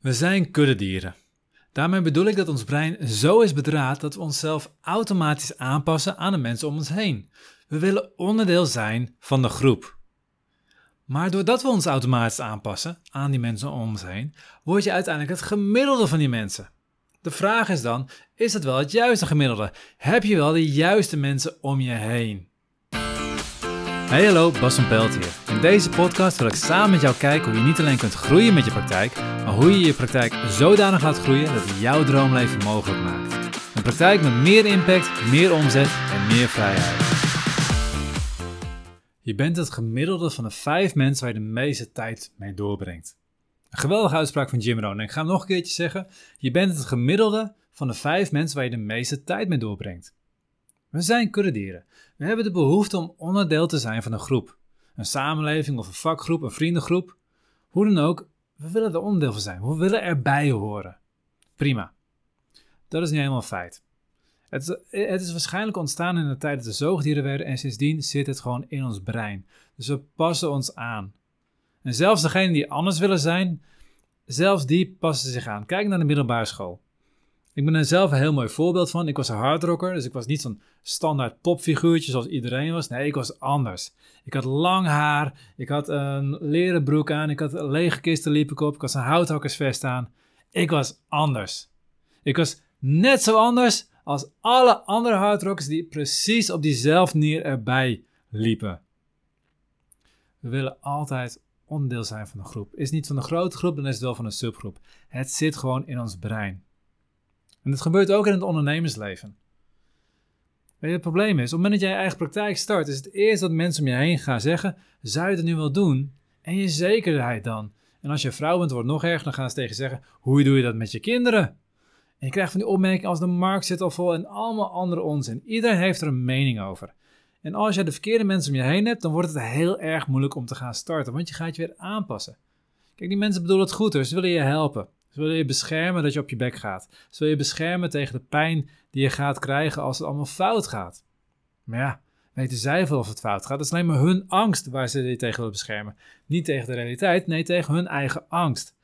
We zijn kuddedieren. Daarmee bedoel ik dat ons brein zo is bedraad dat we onszelf automatisch aanpassen aan de mensen om ons heen. We willen onderdeel zijn van de groep. Maar doordat we ons automatisch aanpassen aan die mensen om ons heen, word je uiteindelijk het gemiddelde van die mensen. De vraag is dan: is het wel het juiste gemiddelde? Heb je wel de juiste mensen om je heen? Hey hallo, Bas van Pelt hier. In deze podcast wil ik samen met jou kijken hoe je niet alleen kunt groeien met je praktijk, maar hoe je je praktijk zodanig laat groeien dat het jouw droomleven mogelijk maakt. Een praktijk met meer impact, meer omzet en meer vrijheid. Je bent het gemiddelde van de vijf mensen waar je de meeste tijd mee doorbrengt. Een geweldige uitspraak van Jim Rohn. En ik ga hem nog een keertje zeggen. Je bent het gemiddelde van de vijf mensen waar je de meeste tijd mee doorbrengt. We zijn kuddedieren. We hebben de behoefte om onderdeel te zijn van een groep. Een samenleving of een vakgroep, een vriendengroep. Hoe dan ook, we willen er onderdeel van zijn. We willen erbij horen. Prima. Dat is niet helemaal een feit. Het is, het is waarschijnlijk ontstaan in de tijd dat we zoogdieren werden en sindsdien zit het gewoon in ons brein. Dus we passen ons aan. En zelfs degenen die anders willen zijn, zelfs die passen zich aan. Kijk naar de middelbare school. Ik ben er zelf een heel mooi voorbeeld van. Ik was een hardrocker, dus ik was niet zo'n standaard popfiguurtje zoals iedereen was. Nee, ik was anders. Ik had lang haar, ik had een leren broek aan, ik had lege kisten liep ik op, ik had een houthakkersvest aan. Ik was anders. Ik was net zo anders als alle andere hardrockers die precies op diezelfde manier erbij liepen. We willen altijd onderdeel zijn van een groep. Is niet van een grote groep, dan is het wel van een subgroep. Het zit gewoon in ons brein. En dat gebeurt ook in het ondernemersleven. Weet je, het probleem is, op het moment dat jij je eigen praktijk start, is het eerst dat mensen om je heen gaan zeggen: Zou je het nu wel doen? En je zekerheid dan. En als je vrouw bent, wordt het nog erger, dan gaan ze tegen zeggen: Hoe doe je dat met je kinderen? En je krijgt van die opmerkingen als de markt zit al vol en allemaal andere onzin. Iedereen heeft er een mening over. En als je de verkeerde mensen om je heen hebt, dan wordt het heel erg moeilijk om te gaan starten, want je gaat je weer aanpassen. Kijk, die mensen bedoelen het goed, dus ze willen je helpen. Ze willen je beschermen dat je op je bek gaat. Ze je beschermen tegen de pijn die je gaat krijgen als het allemaal fout gaat. Maar ja, weten zij veel of het fout gaat? Dat is alleen maar hun angst waar ze je tegen willen beschermen. Niet tegen de realiteit, nee, tegen hun eigen angst.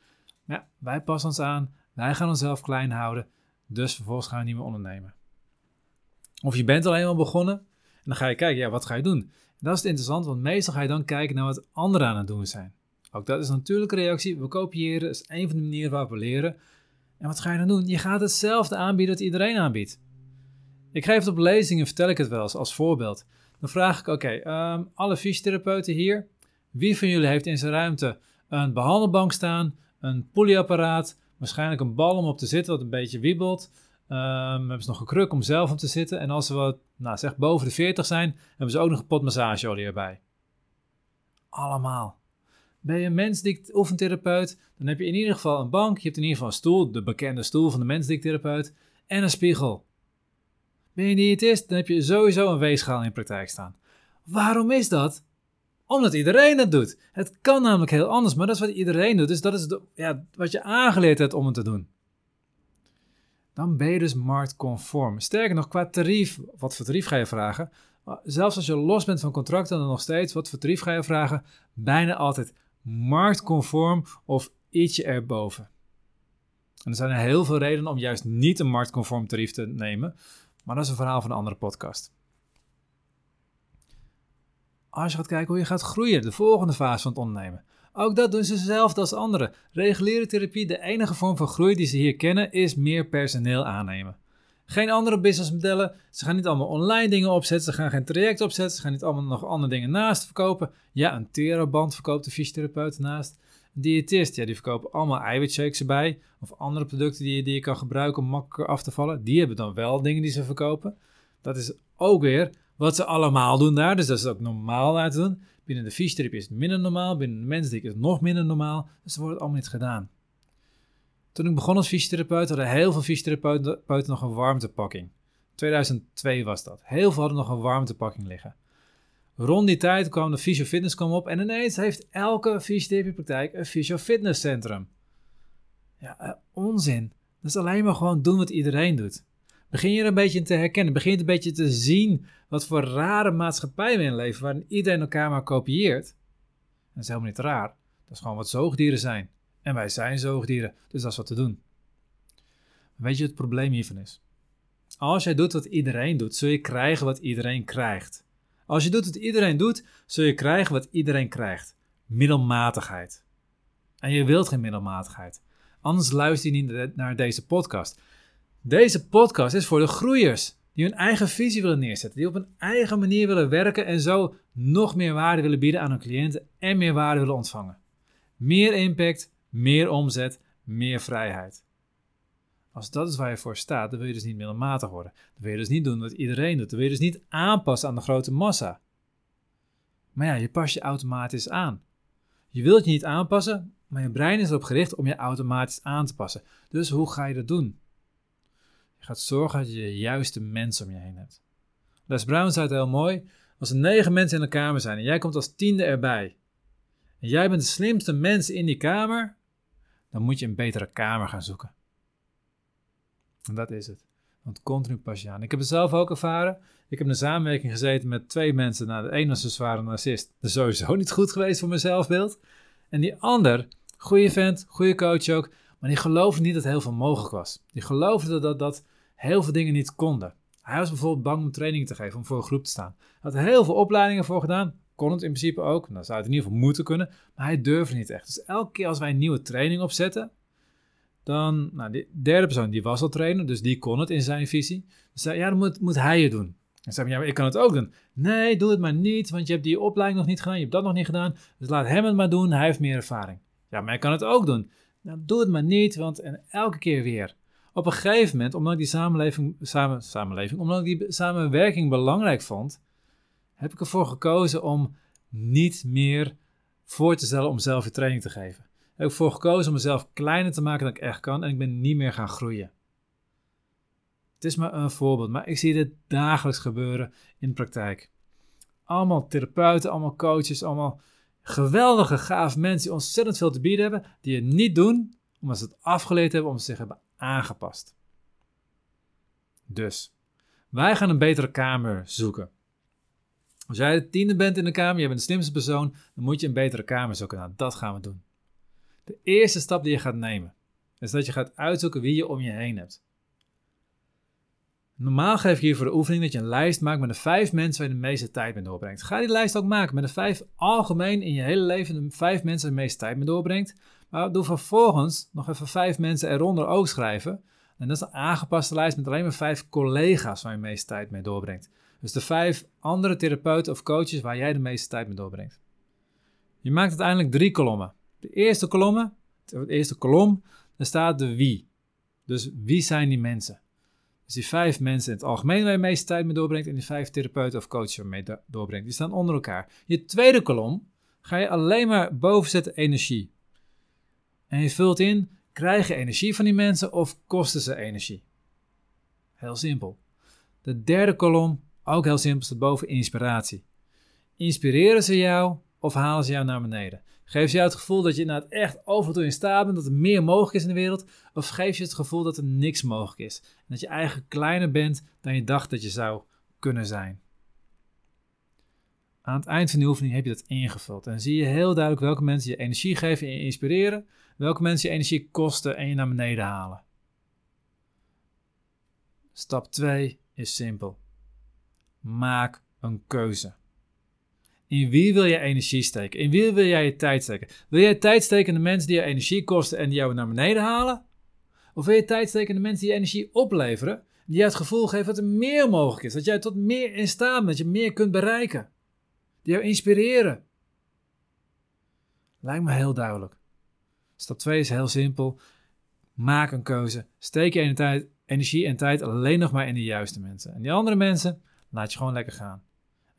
Maar ja, wij passen ons aan, wij gaan onszelf klein houden, dus vervolgens gaan we niet meer ondernemen. Of je bent al eenmaal begonnen en dan ga je kijken, ja, wat ga je doen? dat is interessant, want meestal ga je dan kijken naar wat anderen aan het doen zijn. Dat is een natuurlijke reactie. We kopiëren, is een van de manieren waarop we leren. En wat ga je dan doen? Je gaat hetzelfde aanbieden dat iedereen aanbiedt. Ik geef het op lezingen, vertel ik het wel eens als voorbeeld. Dan vraag ik, oké, ehm, alle fysiotherapeuten hier, wie van jullie heeft in zijn ruimte een behandelbank staan, een polyapparaat, waarschijnlijk een bal om op te zitten wat een beetje wiebelt. Um, hebben ze nog een kruk om zelf op te zitten. En als ze wat, nou zeg boven de 40 zijn, hebben ze ook nog een pot massageolie erbij. Allemaal. Ben je een mensdict oefentherapeut, dan heb je in ieder geval een bank, je hebt in ieder geval een stoel, de bekende stoel van de mensdicttherapeut, en een spiegel. Ben je diëtist, dan heb je sowieso een weegschaal in praktijk staan. Waarom is dat? Omdat iedereen het doet. Het kan namelijk heel anders, maar dat is wat iedereen doet. Dus dat is ja, wat je aangeleerd hebt om het te doen. Dan ben je dus marktconform. Sterker nog, qua tarief, wat voor tarief ga je vragen? Zelfs als je los bent van contracten, dan nog steeds, wat voor tarief ga je vragen? Bijna altijd marktconform of ietsje erboven. En er zijn heel veel redenen om juist niet een marktconform tarief te nemen, maar dat is een verhaal van een andere podcast. Als je gaat kijken hoe je gaat groeien, de volgende fase van het ondernemen. Ook dat doen ze hetzelfde als anderen. Reguliere therapie, de enige vorm van groei die ze hier kennen, is meer personeel aannemen. Geen andere businessmodellen. Ze gaan niet allemaal online dingen opzetten. Ze gaan geen traject opzetten. Ze gaan niet allemaal nog andere dingen naast verkopen. Ja, een teraband verkoopt de fysiotherapeut naast. Een diëtist, ja, die verkopen allemaal eiwitshakes erbij. Of andere producten die je, die je kan gebruiken om makkelijker af te vallen. Die hebben dan wel dingen die ze verkopen. Dat is ook weer wat ze allemaal doen daar. Dus dat is ook normaal te doen. Binnen de fysiotherapie is het minder normaal. Binnen de mensdik is het nog minder normaal. Dus er wordt allemaal niet gedaan. Toen ik begon als fysiotherapeut hadden heel veel fysiotherapeuten nog een warmtepakking. 2002 was dat. Heel veel hadden nog een warmtepakking liggen. Rond die tijd kwam de fysiofitness op en ineens heeft elke fysiotherapiepraktijk een fysiofitnesscentrum. Ja, uh, onzin. Dat is alleen maar gewoon doen wat iedereen doet. Begin je er een beetje te herkennen. Begin je een beetje te zien wat voor rare maatschappij we in leven, waarin iedereen elkaar maar kopieert. dat is helemaal niet raar. Dat is gewoon wat zoogdieren zijn. En wij zijn zoogdieren, dus dat is wat te doen. Weet je het probleem hiervan is? Als jij doet wat iedereen doet, zul je krijgen wat iedereen krijgt. Als je doet wat iedereen doet, zul je krijgen wat iedereen krijgt. Middelmatigheid. En je wilt geen middelmatigheid. Anders luister je niet naar deze podcast. Deze podcast is voor de groeiers die hun eigen visie willen neerzetten, die op een eigen manier willen werken en zo nog meer waarde willen bieden aan hun cliënten en meer waarde willen ontvangen. Meer impact, meer omzet, meer vrijheid. Als dat is waar je voor staat, dan wil je dus niet middelmatig worden. Dan wil je dus niet doen wat iedereen doet. Dan wil je dus niet aanpassen aan de grote massa. Maar ja, je past je automatisch aan. Je wilt je niet aanpassen, maar je brein is erop gericht om je automatisch aan te passen. Dus hoe ga je dat doen? Je gaat zorgen dat je de juiste mensen om je heen hebt. Les Brown zei het heel mooi. Als er negen mensen in de kamer zijn en jij komt als tiende erbij. En jij bent de slimste mens in die kamer. Dan moet je een betere kamer gaan zoeken. En dat is het. Want continu pas aan. Ik heb het zelf ook ervaren. Ik heb in een samenwerking gezeten met twee mensen. Nou, de ene was een zware narcist. Dat is sowieso niet goed geweest voor mijn zelfbeeld. En die ander, goede vent, goede coach ook. Maar die geloofde niet dat heel veel mogelijk was. Die geloofde dat, dat, heel veel dingen niet konden. Hij was bijvoorbeeld bang om trainingen te geven, om voor een groep te staan. Hij had heel veel opleidingen voor gedaan. Kon het in principe ook. Nou, zou het in ieder geval moeten kunnen. Maar hij durfde niet echt. Dus elke keer als wij een nieuwe training opzetten, dan, nou, de derde persoon, die was al trainer, dus die kon het in zijn visie. Dus zei, ja, dan moet, moet hij het doen. En zei, ja, maar ik kan het ook doen. Nee, doe het maar niet, want je hebt die opleiding nog niet gedaan, je hebt dat nog niet gedaan. Dus laat hem het maar doen, hij heeft meer ervaring. Ja, maar ik kan het ook doen. Nou, doe het maar niet, want en elke keer weer. Op een gegeven moment, omdat ik die samenleving, samen, samenleving, omdat ik die samenwerking belangrijk vond, heb ik ervoor gekozen om niet meer voor te stellen om zelf je training te geven heb ik voor gekozen om mezelf kleiner te maken dan ik echt kan en ik ben niet meer gaan groeien. Het is maar een voorbeeld, maar ik zie dit dagelijks gebeuren in de praktijk. Allemaal therapeuten, allemaal coaches, allemaal geweldige, gaaf mensen die ontzettend veel te bieden hebben, die het niet doen omdat ze het afgeleerd hebben, omdat ze zich hebben aangepast. Dus, wij gaan een betere kamer zoeken. Als jij de tiende bent in de kamer, je bent de slimste persoon, dan moet je een betere kamer zoeken. Nou, dat gaan we doen. De eerste stap die je gaat nemen, is dat je gaat uitzoeken wie je om je heen hebt. Normaal geef ik hier voor de oefening dat je een lijst maakt met de vijf mensen waar je de meeste tijd mee doorbrengt. Ga die lijst ook maken met de vijf algemeen in je hele leven de vijf mensen waar je de meeste tijd mee doorbrengt. Maar doe vervolgens nog even vijf mensen eronder ook schrijven. En dat is een aangepaste lijst met alleen maar vijf collega's waar je de meeste tijd mee doorbrengt. Dus de vijf andere therapeuten of coaches waar jij de meeste tijd mee doorbrengt. Je maakt uiteindelijk drie kolommen. De eerste kolom, de eerste kolom, daar staat de wie. Dus wie zijn die mensen? Dus die vijf mensen in het algemeen waar je de meeste tijd mee doorbrengt en die vijf therapeuten of coaches waarmee je doorbrengt, die staan onder elkaar. Je tweede kolom ga je alleen maar boven zetten energie. En je vult in, krijg je energie van die mensen of kosten ze energie? Heel simpel. De derde kolom, ook heel simpel, staat boven inspiratie. Inspireren ze jou of halen ze jou naar beneden? Geef je het gevoel dat je inderdaad echt overal toe in staat bent, dat er meer mogelijk is in de wereld? Of geef je het gevoel dat er niks mogelijk is? En dat je eigenlijk kleiner bent dan je dacht dat je zou kunnen zijn? Aan het eind van de oefening heb je dat ingevuld. En zie je heel duidelijk welke mensen je energie geven en je inspireren, welke mensen je energie kosten en je naar beneden halen. Stap 2 is simpel. Maak een keuze. In wie wil je energie steken? In wie wil jij je tijd steken? Wil jij tijd steken in de mensen die je energie kosten en die jou naar beneden halen? Of wil je tijd steken in de mensen die je energie opleveren, die jou het gevoel geven dat er meer mogelijk is, dat jij tot meer in staat bent, dat je meer kunt bereiken, die jou inspireren? Lijkt me heel duidelijk. Stap 2 is heel simpel. Maak een keuze. Steek je energie en tijd alleen nog maar in de juiste mensen. En die andere mensen, laat je gewoon lekker gaan.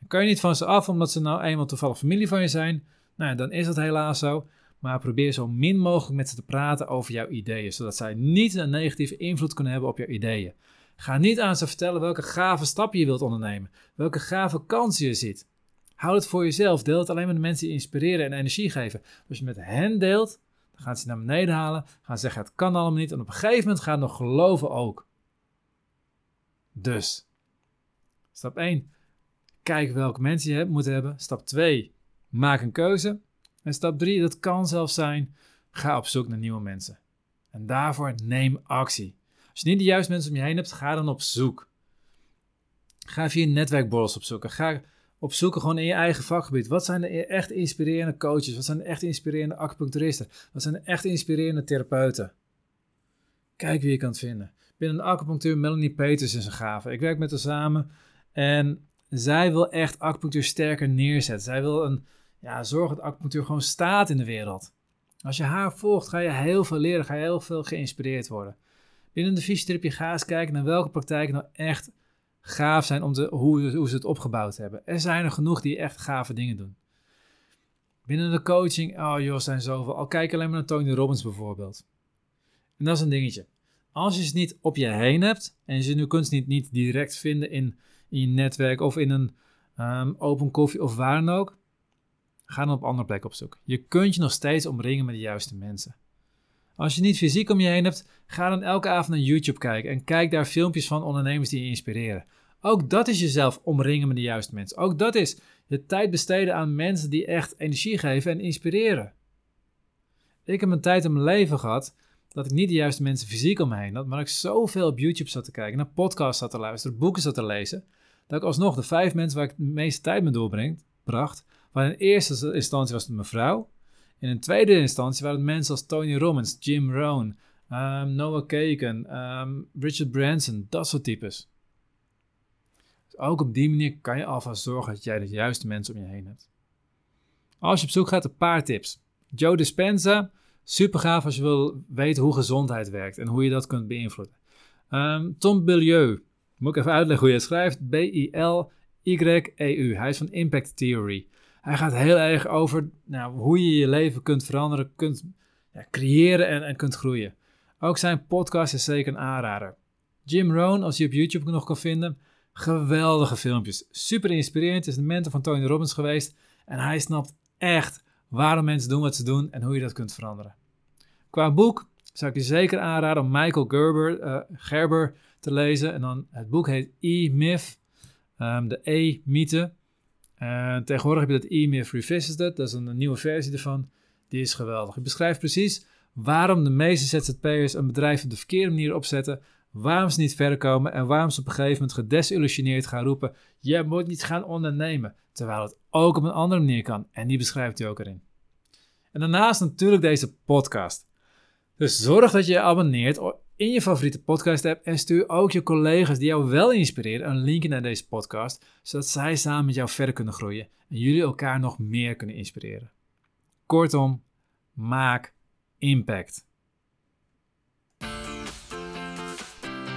Kan je niet van ze af omdat ze nou eenmaal toevallig familie van je zijn? Nou, dan is dat helaas zo. Maar probeer zo min mogelijk met ze te praten over jouw ideeën, zodat zij niet een negatieve invloed kunnen hebben op jouw ideeën. Ga niet aan ze vertellen welke gave stappen je wilt ondernemen, welke gave kansen je ziet. Houd het voor jezelf. Deel het alleen met de mensen die inspireren en energie geven. Als je met hen deelt, dan gaan ze naar beneden halen, gaan zeggen het kan allemaal niet en op een gegeven moment gaan ze nog geloven ook. Dus, stap 1. Kijk welke mensen je moet hebben. Stap 2, maak een keuze. En stap 3, dat kan zelfs zijn, ga op zoek naar nieuwe mensen. En daarvoor neem actie. Als je niet de juiste mensen om je heen hebt, ga dan op zoek. Ga via netwerkborrels opzoeken. Ga opzoeken gewoon in je eigen vakgebied. Wat zijn de echt inspirerende coaches? Wat zijn de echt inspirerende acupuncturisten? Wat zijn de echt inspirerende therapeuten? Kijk wie je kan vinden. Binnen de acupunctuur, Melanie Peters is een gave. Ik werk met haar samen en zij wil echt acupunctuur sterker neerzetten. Zij wil een, ja, zorgen dat acupunctuur gewoon staat in de wereld. Als je haar volgt, ga je heel veel leren, ga je heel veel geïnspireerd worden. Binnen de fysiotherapie ga eens kijken naar welke praktijken nou echt gaaf zijn om te, hoe, hoe ze het opgebouwd hebben. Er zijn er genoeg die echt gave dingen doen. Binnen de coaching, oh joh, zijn zoveel. Al kijk alleen maar naar Tony Robbins bijvoorbeeld. En dat is een dingetje. Als je ze niet op je heen hebt en je nu kunt niet, niet direct vinden in, in je netwerk of in een um, open koffie of waar dan ook, ga dan op andere plekken op zoek. Je kunt je nog steeds omringen met de juiste mensen. Als je niet fysiek om je heen hebt, ga dan elke avond naar YouTube kijken en kijk daar filmpjes van ondernemers die je inspireren. Ook dat is jezelf omringen met de juiste mensen. Ook dat is je tijd besteden aan mensen die echt energie geven en inspireren. Ik heb een tijd in mijn leven gehad dat ik niet de juiste mensen fysiek om me heen had, maar ik zoveel op YouTube zat te kijken, naar podcasts zat te luisteren, boeken zat te lezen, dat ik alsnog de vijf mensen waar ik de meeste tijd mee doorbreng, bracht, waar in eerste instantie was het mijn vrouw, in een tweede instantie waren het mensen als Tony Robbins, Jim Rohn, um, Noah Kagan, um, Richard Branson, dat soort types. Dus ook op die manier kan je alvast zorgen dat jij de juiste mensen om je heen hebt. Als je op zoek gaat, een paar tips. Joe Dispenza, super gaaf als je wil weten hoe gezondheid werkt en hoe je dat kunt beïnvloeden. Um, Tom Bilieu, moet ik even uitleggen hoe je het schrijft. B-I-L-Y-E-U. Hij is van Impact Theory. Hij gaat heel erg over nou, hoe je je leven kunt veranderen, kunt ja, creëren en, en kunt groeien. Ook zijn podcast is zeker een aanrader. Jim Rohn, als je op YouTube nog kan vinden, geweldige filmpjes. Super inspirerend, is de mentor van Tony Robbins geweest. En hij snapt echt waarom mensen doen wat ze doen en hoe je dat kunt veranderen. Qua boek zou ik je zeker aanraden om Michael Gerber, uh, Gerber te lezen. En dan het boek heet E-Myth, um, de E-mythe. Uh, tegenwoordig heb je dat E-Myth Revisited, dat is een, nieuwe versie ervan. Die is geweldig. Het beschrijft precies waarom de meeste ZZP'ers een bedrijf op de verkeerde manier opzetten, waarom ze niet verder komen en waarom ze op een gegeven moment gedesillusioneerd gaan roepen: Je moet niet gaan ondernemen. Terwijl het ook op een andere manier kan. En die beschrijft hij ook erin. En daarnaast natuurlijk deze podcast. Dus zorg dat je je abonneert in je favoriete podcast app en stuur ook je collega's die jou wel inspireren een linkje naar deze podcast, zodat zij samen met jou verder kunnen groeien en jullie elkaar nog meer kunnen inspireren. Kortom, maak impact.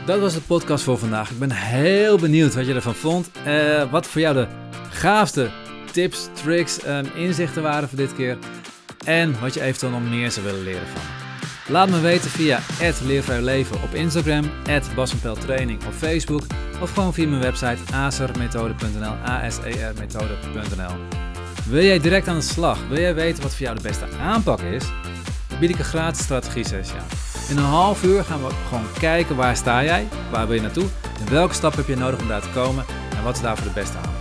Dat was de podcast voor vandaag. Ik ben heel benieuwd wat je ervan vond. Uh, wat voor jou de gaafste tips, tricks en inzichten waren voor dit keer. En wat je eventueel nog meer zou willen leren van Laat me weten via Leven op Instagram, Training op Facebook of gewoon via mijn website asermethode.nl, asermethode.nl. Wil jij direct aan de slag? Wil jij weten wat voor jou de beste aanpak is? Dan bied ik een gratis strategie sessie aan. In een half uur gaan we gewoon kijken waar sta jij, waar wil je naartoe en welke stap heb je nodig om daar te komen en wat is daarvoor de beste aanpak.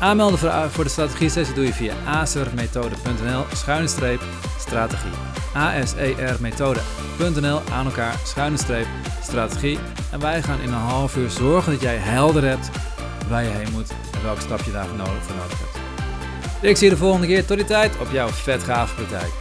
Aanmelden voor de strategie sessie doe je via asermethode.nl schuine streep strategie asermethode.nl aan elkaar schuine streep strategie. En wij gaan in een half uur zorgen dat jij helder hebt waar je heen moet en welke stap je daarvoor nodig, voor nodig hebt. Ik zie je de volgende keer. Tot die tijd op jouw vet gave praktijk.